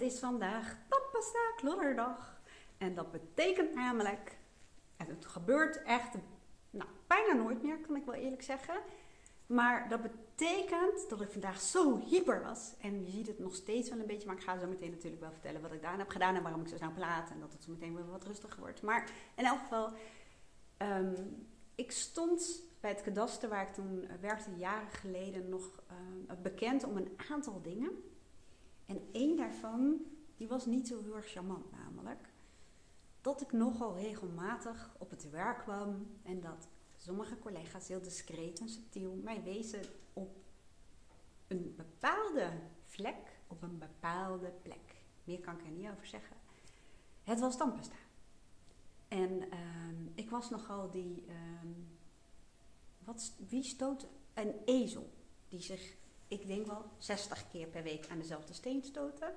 Het is vandaag tandpasta klodderdag. En dat betekent namelijk, en het gebeurt echt nou, bijna nooit meer, kan ik wel eerlijk zeggen. Maar dat betekent dat ik vandaag zo hyper was. En je ziet het nog steeds wel een beetje, maar ik ga zo meteen natuurlijk wel vertellen wat ik daarna heb gedaan en waarom ik zo snel praat. En dat het zo meteen weer wat rustiger wordt. Maar in elk geval, ehm, ik stond bij het kadaster waar ik toen werkte, jaren geleden, nog ehm, bekend om een aantal dingen. En één daarvan, die was niet zo heel erg charmant namelijk. Dat ik nogal regelmatig op het werk kwam en dat sommige collega's heel discreet en subtiel mij wezen op een bepaalde vlek, op een bepaalde plek. Meer kan ik er niet over zeggen. Het was tandpasta. En uh, ik was nogal die. Uh, wat, wie stoot een ezel die zich ik denk wel 60 keer per week aan dezelfde steen stoten.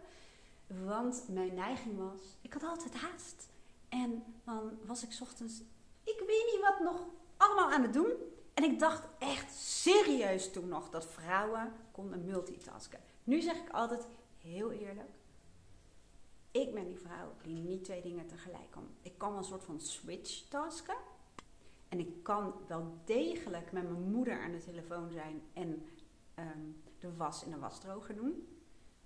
Want mijn neiging was, ik had altijd haast. En dan was ik ochtends, ik weet niet wat nog allemaal aan het doen. En ik dacht echt serieus toen nog dat vrouwen konden multitasken. Nu zeg ik altijd heel eerlijk, ik ben die vrouw die niet twee dingen tegelijk kan. Ik kan een soort van switch tasken. En ik kan wel degelijk met mijn moeder aan de telefoon zijn en Ehm, de was in de wasdroger doen.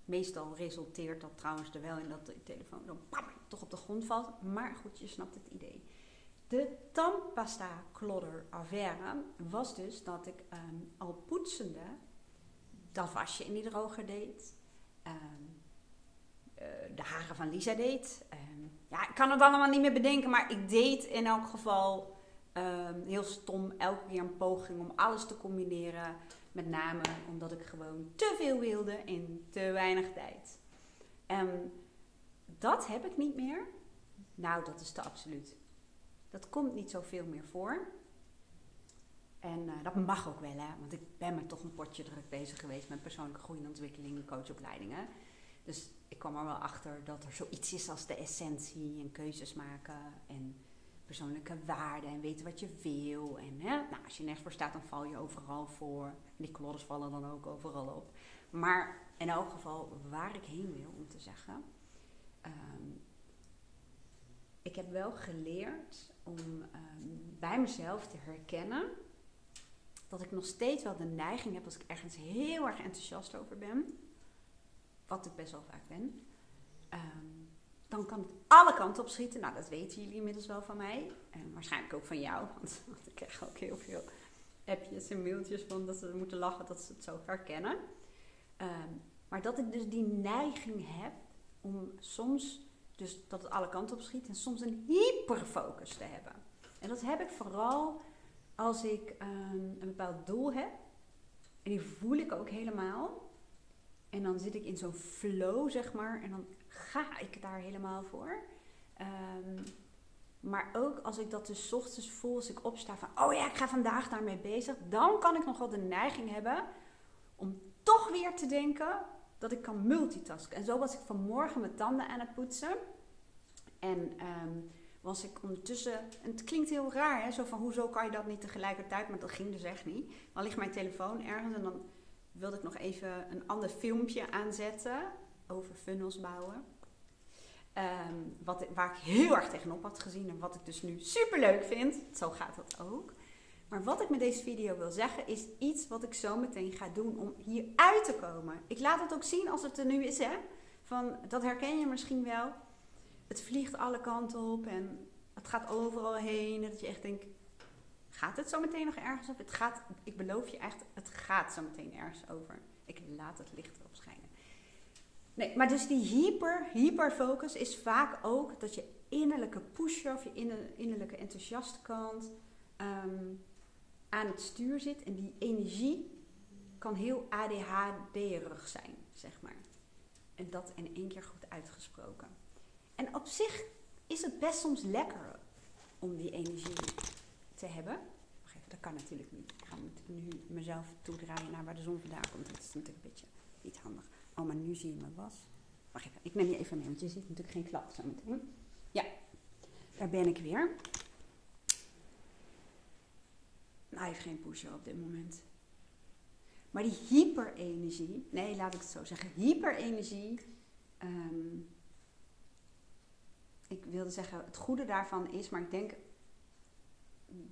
Meestal resulteert dat trouwens er wel in dat de telefoon dan toch op de grond valt. Maar goed, je snapt het idee. De tandpasta klodder affaire was dus dat ik ehm, al poetsende dat wasje in die droger deed. Ehm, eh, de haren van Lisa deed. ja, ik kan het allemaal niet meer bedenken, maar ik deed in elk geval heel stom elke keer een poging om alles te combineren. Met name omdat ik gewoon te veel wilde in te weinig tijd. En dat heb ik niet meer. Nou, dat is te absoluut. Dat komt niet zoveel meer voor. En uh, dat mag ook wel, hè? want ik ben me toch een potje druk bezig geweest met persoonlijke groei en ontwikkeling en coachopleidingen. Dus ik kwam er wel achter dat er zoiets is als de essentie en keuzes maken en persoonlijke waarden en weten wat je wil. En hè, nou, als je nergens voor staat, dan val je overal voor. Die klodders vallen dan ook overal op. Maar in elk geval, waar ik heen wil om te zeggen. Ehm, ik heb wel geleerd om ehm, bij mezelf te herkennen dat ik nog steeds wel de neiging heb als ik ergens heel erg enthousiast over ben, wat ik best wel vaak ben, um, dan kan het alle kanten op schieten. Nou, dat weten jullie inmiddels wel van mij. En waarschijnlijk ook van jou. Want, ik krijg ook heel veel appjes en mailtjes van dat ze moeten lachen dat ze het zo herkennen. Ehm, maar dat ik dus die neiging heb om soms, dus dat het alle kanten op schiet, en soms een hyperfocus te hebben. En dat heb ik vooral als ik ehm, een bepaald doel heb. En die voel ik ook helemaal. En dan zit ik in zo'n flow, zeg maar. En dan ga ik daar helemaal voor. Ehm, maar ook als ik dat dus ochtends voel, als ik opsta van, oh ja, ik ga vandaag daarmee bezig, dan kan ik nog wel de neiging hebben om toch weer te denken dat ik kan multitasken. En zo was ik vanmorgen mijn tanden aan het poetsen. En ehm, was ik ondertussen, en het klinkt heel raar, hè, zo van hoezo kan je dat niet tegelijkertijd, maar dat ging dus echt niet. Dan ligt mijn telefoon ergens en dan wilde ik nog even een ander filmpje aanzetten over funnels bouwen. Ehm, wat, waar ik heel erg tegenop had gezien en wat ik dus nu super leuk vind. Zo gaat dat ook. Maar wat ik met deze video wil zeggen is iets wat ik zo meteen ga doen om hier uit te komen. Ik laat het ook zien als het er nu is, hè. Van, dat herken je misschien wel. Het vliegt alle kanten op en het gaat overal heen. Dat je echt denkt, gaat het zo meteen nog ergens op? Het gaat, ik beloof je echt, het gaat zo meteen ergens over. Ik laat het licht erop schijnen. Nee, maar dus die hyper, hyperfocus is vaak ook dat je innerlijke pusher of je innerlijke enthousiaste kant ehm, aan het stuur zit. En die energie kan heel ADHD-erig zijn, zeg maar. En dat in één keer goed uitgesproken. En op zich is het best soms lekker om die energie te hebben. Dat kan natuurlijk niet. Ik ga nu mezelf toedraaien naar waar de zon vandaan komt. Dat is natuurlijk een beetje niet handig. Oh, maar nu zie je mijn was. Wacht even, ik neem je even mee, want je ziet natuurlijk geen klap zo meteen. Ja, daar ben ik weer. Nou, hij heeft geen pusher op dit moment. Maar die hyperenergie, nee, laat ik het zo zeggen, hyperenergie. Um, ik wilde zeggen, het goede daarvan is, maar ik denk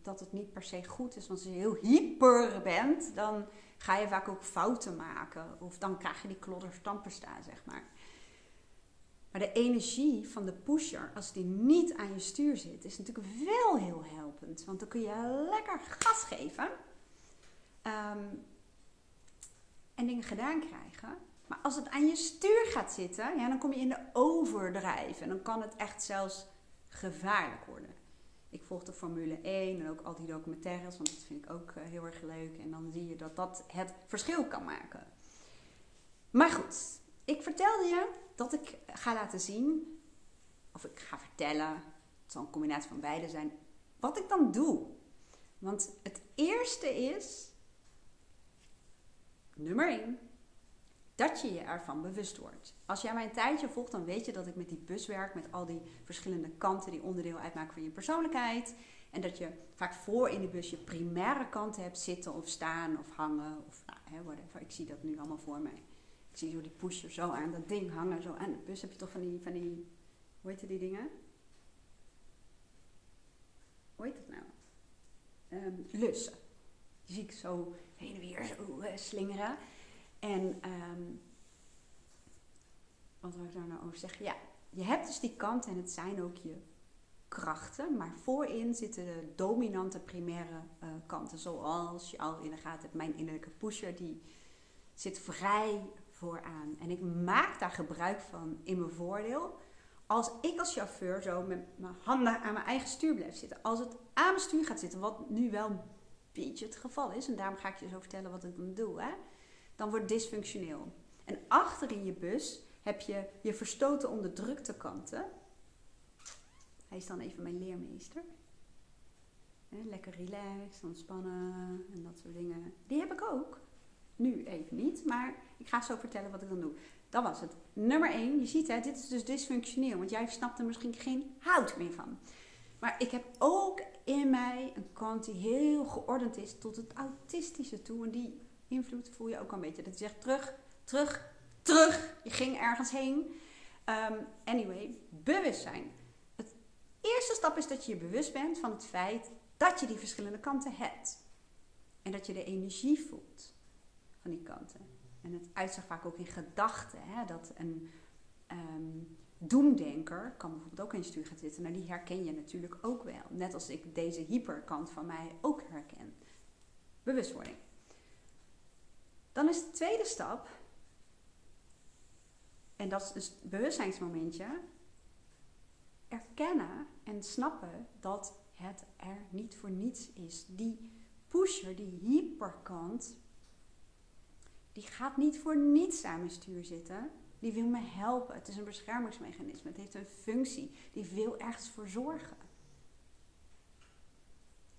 dat het niet per se goed is. Want als je heel hyper bent, dan ga je vaak ook fouten maken. Of dan krijg je die klodder staan, zeg maar. Maar de energie van de pusher, als die niet aan je stuur zit, is natuurlijk wel heel helpend. Want dan kun je lekker gas geven. Ehm, en dingen gedaan krijgen. Maar als het aan je stuur gaat zitten, ja, dan kom je in de overdrijf. En dan kan het echt zelfs gevaarlijk worden. Ik volg de Formule 1 en ook al die documentaires, want dat vind ik ook eh, heel erg leuk. En dan zie je dat dat het verschil kan maken. Maar goed, ik vertelde je dat ik ga laten zien, of ik ga vertellen, het zal een combinatie van beide zijn, wat ik dan doe. Want het eerste is, nummer 1, dat je je ervan bewust wordt. Als jij mij een tijdje volgt, dan weet je dat ik met die bus werk, met al die verschillende kanten die onderdeel uitmaken van je persoonlijkheid. En dat je vaak voor in de bus je primaire kanten hebt zitten of staan of hangen of nou, whatever. Ik zie dat nu allemaal voor mij. Ik zie zo die pusher zo aan dat ding hangen. Zo aan de bus heb je toch van die, van die hoe heet die dingen? Hoe heet het nou? Um, lussen. Die zie ik zo heen en weer zo uh, slingeren. En um, wat wil ik daar nou over zeggen? Ja, je hebt dus die kant en het zijn ook je krachten, maar voorin zitten de dominante primaire uh, kanten, zoals je al in de gaten hebt, mijn innerlijke pusher, die zit vrij vooraan. En ik maak daar gebruik van in mijn voordeel. Als ik als chauffeur zo met mijn handen aan mijn eigen stuur blijf zitten, als het aan mijn stuur gaat zitten, wat nu wel een beetje het geval is, en daarom ga ik je zo vertellen wat ik dan doe, hè, dan wordt dysfunctioneel. En achter in je bus heb je je verstoten onderdrukte kanten. Hij is dan even mijn leermeester. Lekker relaxed, ontspannen en dat soort dingen. Die heb ik ook. Nu even niet, maar ik ga zo vertellen wat ik dan doe. Dat was het. Nummer 1, je ziet hè, dit is dus dysfunctioneel, want jij snapt er misschien geen hout meer van. Maar ik heb ook in mij een kant die heel geordend is tot het autistische toe. En die invloed voel je ook een beetje. Dat je zegt terug, terug, terug. Je ging ergens heen. Um, anyway, bewustzijn. Het eerste stap is dat je je bewust bent van het feit dat je die verschillende kanten hebt. En dat je de energie voelt van die kanten. En het uitzicht vaak ook in gedachten. Dat een um, doemdenker kan bijvoorbeeld ook in je stuur gaan zitten. Nou, die herken je natuurlijk ook wel. Net als ik deze hyperkant van mij ook herken. Bewustwording. Dan is de tweede stap, en dat is dus het bewustzijnsmomentje, erkennen en snappen dat het er niet voor niets is. Die pusher, die hyperkant, die gaat niet voor niets aan mijn stuur zitten. Die wil me helpen. Het is een beschermingsmechanisme. Het heeft een functie. Die wil ergens voor zorgen.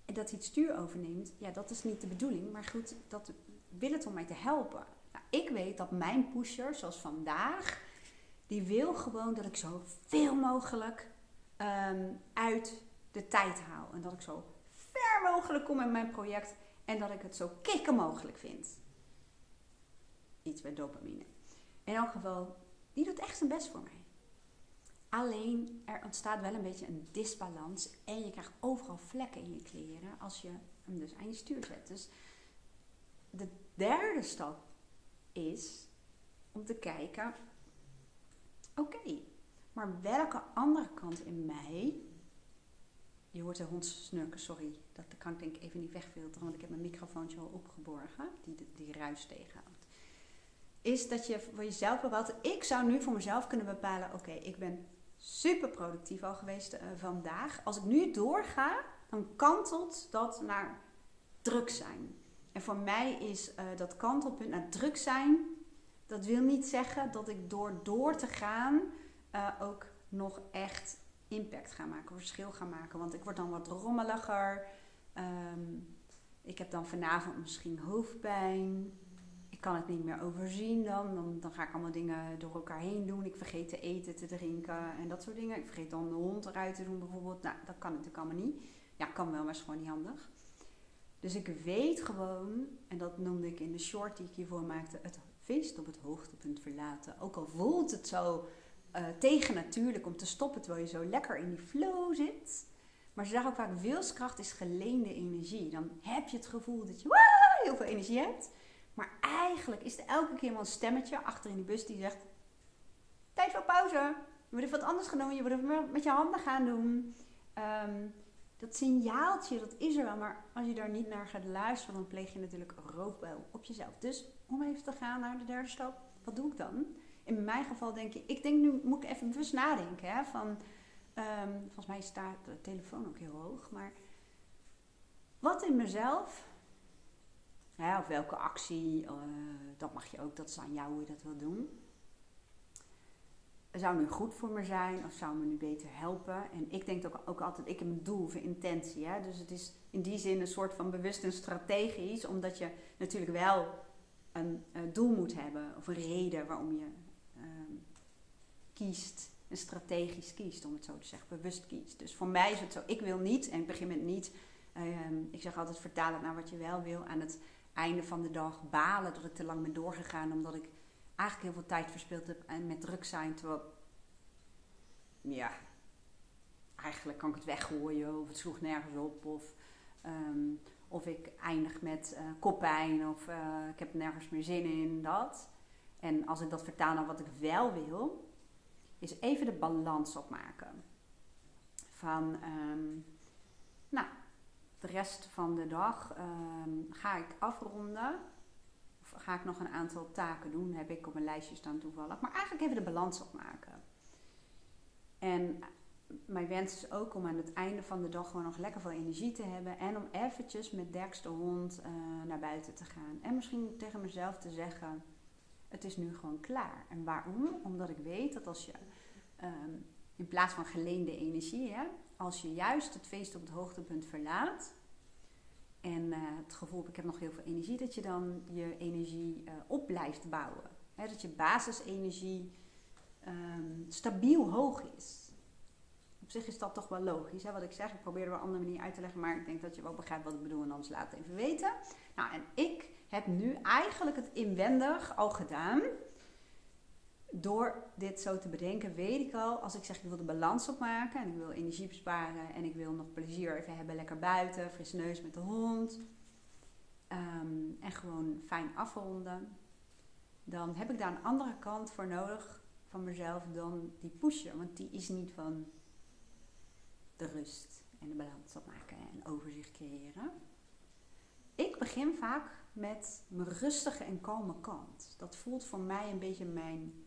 En dat hij het stuur overneemt, ja, dat is niet de bedoeling. Maar goed, dat wil het om mij te helpen. Nou, ik weet dat mijn pusher, zoals vandaag, die wil gewoon dat ik zoveel mogelijk ehm, uit de tijd haal. En dat ik zo ver mogelijk kom met mijn project en dat ik het zo kicken mogelijk vind. Iets met dopamine. In elk geval, die doet echt zijn best voor mij. Alleen er ontstaat wel een beetje een disbalans en je krijgt overal vlekken in je kleren als je hem dus aan je stuur zet. Dus de derde stap is om te kijken: oké, maar welke andere kant in mij. Je hoort de hond snurken, sorry. Dat kan ik denk ik even niet wegfilteren, want ik heb mijn microfoontje al opgeborgen, die die ruis tegenhoudt. Is dat je voor jezelf bepaalt. Ik zou nu voor mezelf kunnen bepalen: oké, ik ben super productief al geweest uh, vandaag. Als ik nu doorga, dan kantelt dat naar druk zijn. En voor mij is uh, dat kantelpunt naar druk zijn. Dat wil niet zeggen dat ik door door te gaan uh, ook nog echt impact ga maken, verschil ga maken. Want ik word dan wat rommeliger. Um, ik heb dan vanavond misschien hoofdpijn. Ik kan het niet meer overzien dan. Dan ga ik allemaal dingen door elkaar heen doen. Ik vergeet te eten, te drinken en dat soort dingen. Ik vergeet dan de hond eruit te doen bijvoorbeeld. Nou, dat kan natuurlijk allemaal niet. Ja, kan wel, maar is gewoon niet handig. Dus ik weet gewoon, en dat noemde ik in de short die ik hiervoor maakte, het feest op het hoogtepunt verlaten. Ook al voelt het zo uh, tegen natuurlijk om te stoppen terwijl je zo lekker in die flow zit. Maar ze zeggen ook vaak, wilskracht is geleende energie. Dan heb je het gevoel dat je heel veel energie hebt. Maar eigenlijk is er elke keer wel een stemmetje achter in die bus die zegt... Tijd voor pauze. Je moet even wat anders gaan doen. Je moet even met je handen gaan doen. Um, dat signaaltje, dat is er wel. Maar als je daar niet naar gaat luisteren, dan pleeg je natuurlijk roofbouw op jezelf. Dus om even te gaan naar de derde stap. Wat doe ik dan? In mijn geval denk ik, ik denk nu moet ik even bewust nadenken. Hè, van, um, volgens mij staat de telefoon ook heel hoog. Maar wat in mezelf, ja, of welke actie, uh, dat mag je ook, dat is aan jou hoe je dat wil doen zou nu goed voor me zijn of zou me nu beter helpen? En ik denk ook, ook altijd, ik heb een doel of een intentie. Hè? Dus het is in die zin een soort van bewust en strategisch, omdat je natuurlijk wel een, doel moet hebben of een reden waarom je ehm, kiest en strategisch kiest, om het zo te zeggen, bewust kiest. Dus voor mij is het zo, ik wil niet, en ik begin met niet, ehm, ik zeg altijd vertalen naar wat je wel wil, aan het einde van de dag balen dat ik te lang ben doorgegaan, omdat ik eigenlijk heel veel tijd verspeeld heb en met druk zijn. Terwijl, ja, eigenlijk kan ik het weggooien of het sloeg nergens op. Of, ehm, of ik eindig met uh, koppijn of uh, ik heb nergens meer zin in, dat. En als ik dat vertaal naar wat ik wel wil, is even de balans opmaken. Van, um, nou, de rest van de dag um, ga ik afronden ga ik nog een aantal taken doen. Heb ik op mijn lijstje staan toevallig. Maar eigenlijk even de balans opmaken. En mijn wens is ook om aan het einde van de dag gewoon nog lekker veel energie te hebben. En om eventjes met Dex de hond uh, naar buiten te gaan. En misschien tegen mezelf te zeggen, het is nu gewoon klaar. En waarom? Omdat ik weet dat als je um, in plaats van geleende energie, als je juist het feest op het hoogtepunt verlaat, en uh, het gevoel ik heb nog heel veel energie, dat je dan je energie uh, op blijft bouwen. dat je basisenergie um, stabiel hoog is. Op zich is dat toch wel logisch, hè, wat ik zeg. Ik probeer er op een andere manier uit te leggen, maar ik denk dat je wel begrijpt wat ik bedoel en anders laat het even weten. Nou, en ik heb nu eigenlijk het inwendig al gedaan door dit zo te bedenken, weet ik al, als ik zeg ik wil de balans opmaken en ik wil energie besparen en ik wil nog plezier even hebben, lekker buiten, frisse neus met de hond ehm, en gewoon fijn afronden, dan heb ik daar een andere kant voor nodig van mezelf dan die pusher, want die is niet van de rust en de balans opmaken en overzicht creëren. Ik begin vaak met mijn rustige en kalme kant. Dat voelt voor mij een beetje mijn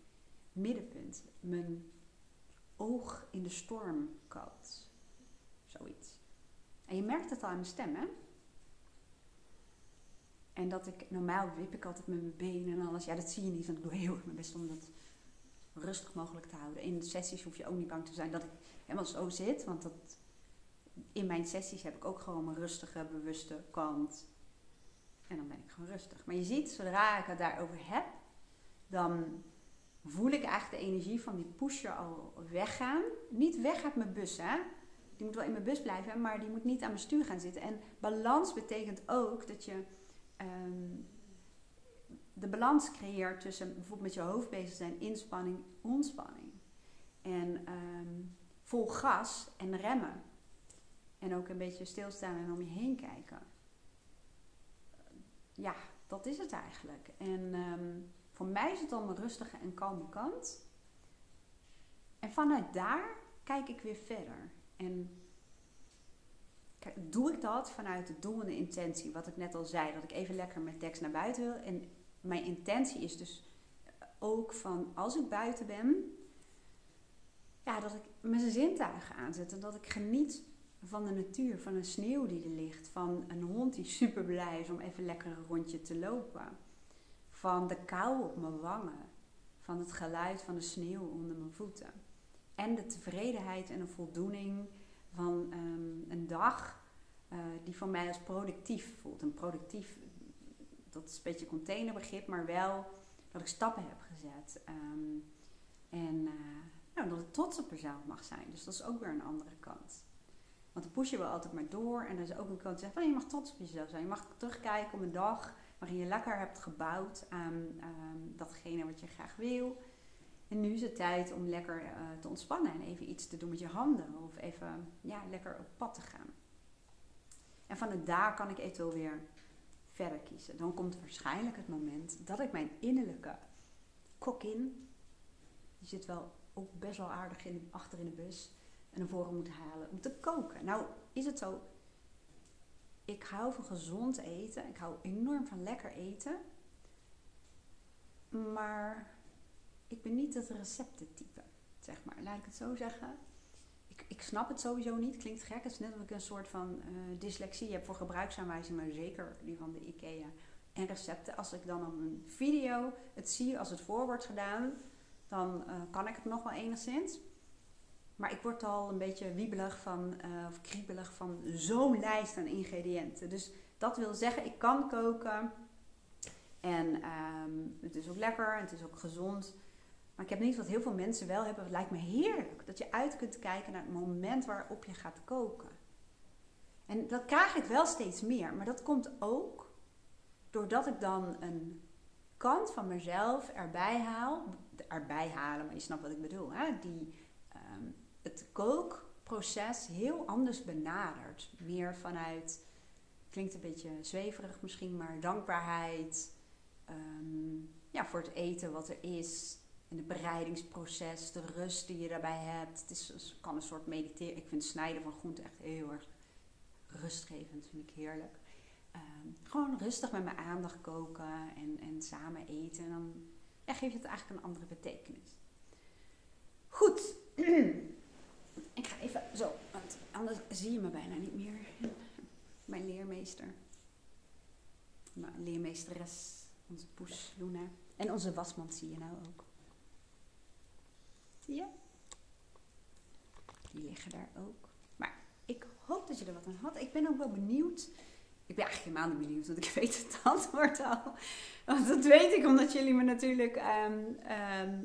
middenpunt. Mijn oog in de storm koud. Zoiets. En je merkt het al aan mijn stem, hè? En dat ik, normaal wip ik altijd met mijn benen en alles. Ja, dat zie je niet, want ik doe heel erg mijn best om dat rustig mogelijk te houden. In sessies hoef je ook niet bang te zijn dat ik helemaal zo zit. Want dat, in mijn sessies heb ik ook gewoon mijn rustige, bewuste kant. En dan ben ik gewoon rustig. Maar je ziet, zodra ik het daarover heb, dan voel ik eigenlijk de energie van die pusher al weggaan. Niet weg uit mijn bus, hè. Die moet wel in mijn bus blijven, maar die moet niet aan mijn stuur gaan zitten. En balans betekent ook dat je ehm, de balans creëert tussen bijvoorbeeld met je hoofd bezig zijn, inspanning, ontspanning. En ehm, vol gas en remmen. En ook een beetje stilstaan en om je heen kijken. Ja, dat is het eigenlijk. En um, voor mij is het dan een rustige en kalme kant. En vanuit daar kijk ik weer verder. En doe ik dat vanuit de intentie. Wat ik net al zei, dat ik even lekker met tekst naar buiten wil. En mijn intentie is dus ook van als ik buiten ben, ja, dat ik mijn zintuigen aanzet. En dat ik geniet van de natuur, van een sneeuw die er ligt. Van een hond die super blij is om even lekker een rondje te lopen van de kou op mijn wangen, van het geluid van de sneeuw onder mijn voeten. En de tevredenheid en de voldoening van ehm, een dag uh, die voor mij als productief voelt. Een productief, dat is een beetje containerbegrip, maar wel dat ik stappen heb gezet. Ehm, en uh, nou, dat ik trots op mezelf mag zijn. Dus dat is ook weer een andere kant. Want dan push je wel altijd maar door. En er is ook een kant die zegt van je mag trots op jezelf zijn. Je mag terugkijken op een dag waarin je lekker hebt gebouwd aan datgene wat je graag wil. En nu is het tijd om lekker eh, te ontspannen en even iets te doen met je handen. Of even ja, lekker op pad te gaan. En vanuit daar kan ik eventueel weer verder kiezen. Dan komt waarschijnlijk het moment dat ik mijn innerlijke in, die zit wel ook best wel aardig in, achter in de bus, en naar voren moet halen om te koken. Nou is het zo, ik hou van gezond eten. Ik hou enorm van lekker eten. Maar ik ben niet het receptentype, zeg maar. Laat ik het zo zeggen. Ik, ik snap het sowieso niet. Klinkt gek. Het is net als ik een soort van uh, dyslexie heb voor gebruiksaanwijzingen, maar zeker die van de IKEA. En recepten. Als ik dan op een video het zie als het voor wordt gedaan, dan uh, kan ik het nog wel enigszins. Maar ik word al een beetje wiebelig van, uh, of kriebelig van zo'n lijst aan ingrediënten. Dus dat wil zeggen, ik kan koken. En um, het is ook lekker en het is ook gezond. Maar ik heb niet wat heel veel mensen wel hebben. Het lijkt me heerlijk dat je uit kunt kijken naar het moment waarop je gaat koken. En dat krijg ik wel steeds meer. Maar dat komt ook doordat ik dan een kant van mezelf erbij haal. Erbij halen, maar je snapt wat ik bedoel. Hè? Die um, het kookproces heel anders benadert. Meer vanuit, klinkt een beetje zweverig misschien, maar dankbaarheid. Ehm, ja, voor het eten wat er is. En het bereidingsproces, de rust die je daarbij hebt. Het is, kan een soort mediteren. Ik vind snijden van groenten echt heel erg rustgevend. Vind ik heerlijk. Ehm, gewoon rustig met mijn aandacht koken en, en samen eten. En dan ja, geef je het eigenlijk een andere betekenis. Goed. Ik ga even zo, want anders zie je me bijna niet meer. Mijn leermeester. Mijn leermeesteres, onze poes Luna. En onze wasmand zie je nou ook. Zie je? Die liggen daar ook. Maar ik hoop dat je er wat aan had. Ik ben ook wel benieuwd ik ben eigenlijk helemaal niet benieuwd, want ik weet het antwoord al. Want dat weet ik omdat jullie me natuurlijk um,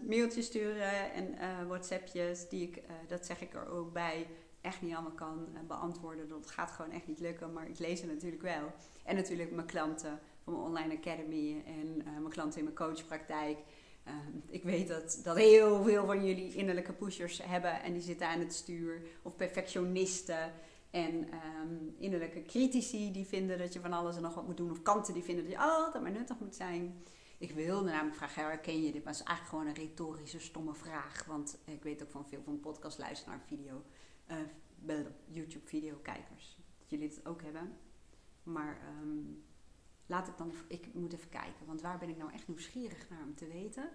mailtjes sturen en uh, WhatsAppjes, die ik, uh, dat zeg ik er ook bij, echt niet allemaal kan uh, beantwoorden. Dat gaat gewoon echt niet lukken, maar ik lees het natuurlijk wel. En natuurlijk mijn klanten van mijn online academy en mijn klanten in mijn coachpraktijk. Ehm, ik weet dat, dat heel veel van jullie innerlijke pushers hebben en die zitten aan het stuur. Of perfectionisten. En um, innerlijke critici die vinden dat je van alles en nog wat moet doen. Of kanten die vinden dat je altijd maar nuttig moet zijn. Ik wilde namelijk vragen, herken je dit? Maar het is eigenlijk gewoon een retorische, stomme vraag. Want ik weet ook van veel van podcast luisteraar, video, uh, YouTube video kijkers. Dat jullie het ook hebben. Maar um, laat ik dan, ik moet even kijken. Want waar ben ik nou echt nieuwsgierig naar om te weten?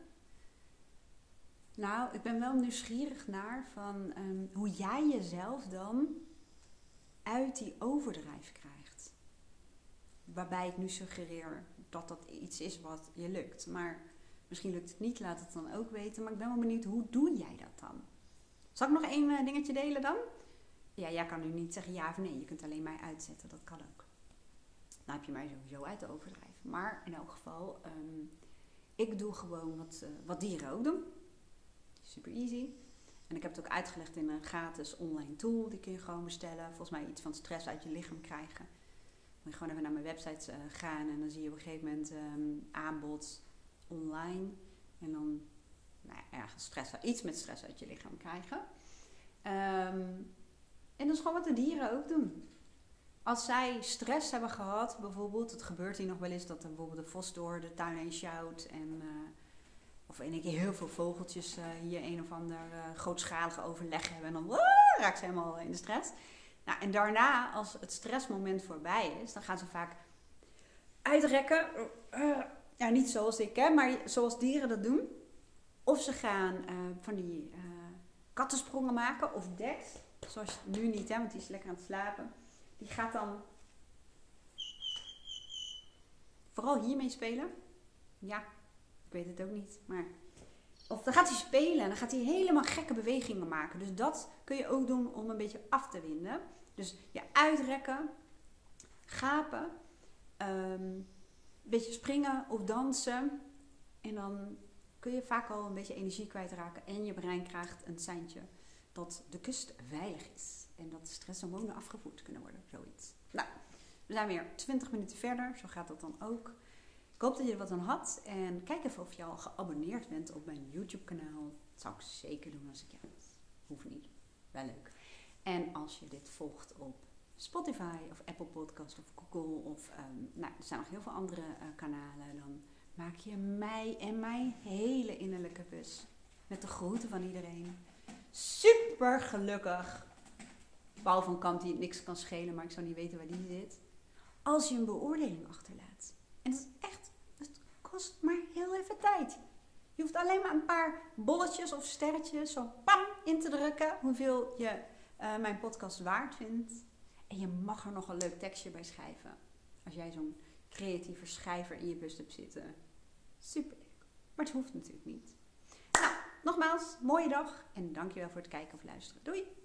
Nou, ik ben wel nieuwsgierig naar van um, hoe jij jezelf dan uit die overdrijf krijgt. Waarbij ik nu suggereer dat dat iets is wat je lukt. Maar misschien lukt het niet, laat het dan ook weten. Maar ik ben wel benieuwd, hoe doe jij dat dan? Zal ik nog één uh, dingetje delen dan? Ja, jij kan nu niet zeggen ja of nee. Je kunt alleen mij uitzetten, dat kan ook. Dan heb je mij sowieso uit de overdrijf. Maar in elk geval, um, ik doe gewoon wat, uh, wat dieren ook doen. Super easy. En ik heb het ook uitgelegd in een gratis online tool. Die kun je gewoon bestellen. Volgens mij iets van stress uit je lichaam krijgen. Moet je gewoon even naar mijn website uh, gaan. En dan zie je op een gegeven moment um, aanbod online. En dan nou ja, stress, iets met stress uit je lichaam krijgen. Um, en dat is gewoon wat de dieren ook doen. Als zij stress hebben gehad, bijvoorbeeld, het gebeurt hier nog wel eens dat bijvoorbeeld de vos door de tuin heen sjouwt en uh, of in een keer heel veel vogeltjes uh, hier een of ander uh, grootschalige overleg hebben. En dan raakt ze helemaal in de stress. Nou, en daarna, als het stressmoment voorbij is, dan gaan ze vaak uitrekken. ja, niet zoals ik, hè, maar zoals dieren dat doen. Of ze gaan van die kattensprongen maken. Of Dex, zoals nu niet, hè, want die is lekker aan het slapen. Die gaat dan vooral hiermee spelen. Ja, ik weet het ook niet. Maar. Of dan gaat hij spelen en dan gaat hij helemaal gekke bewegingen maken. Dus dat kun je ook doen om een beetje af te winden. Dus je uitrekken, gapen, um, een beetje springen of dansen. En dan kun je vaak al een beetje energie kwijtraken. En je brein krijgt een seintje dat de kust veilig is. En dat stresshormonen afgevoerd kunnen worden. Zoiets. Nou, we zijn weer 20 minuten verder. Zo gaat dat dan ook. Ik hoop dat je er wat aan had. En kijk even of je al geabonneerd bent op mijn YouTube kanaal. Dat zou ik zeker doen als ik jou... Hoeft niet. Wel leuk. En als je dit volgt op Spotify of Apple Podcast of Google of um, nou, er zijn nog heel veel andere uh, kanalen, dan maak je mij en mijn hele innerlijke bus met de groeten van iedereen super gelukkig. Paul van Kamp die niks kan schelen, maar ik zou niet weten waar die zit. Als je een beoordeling achterlaat. En dat maar heel even tijd. Je hoeft alleen maar een paar bolletjes of sterretjes zo pam in te drukken. Hoeveel je uh, mijn podcast waard vindt. En je mag er nog een leuk tekstje bij schrijven. Als jij zo'n creatieve schrijver in je bus hebt zitten. Super leuk. Maar het hoeft natuurlijk niet. Nou, nogmaals, mooie dag en dankjewel voor het kijken of luisteren. Doei!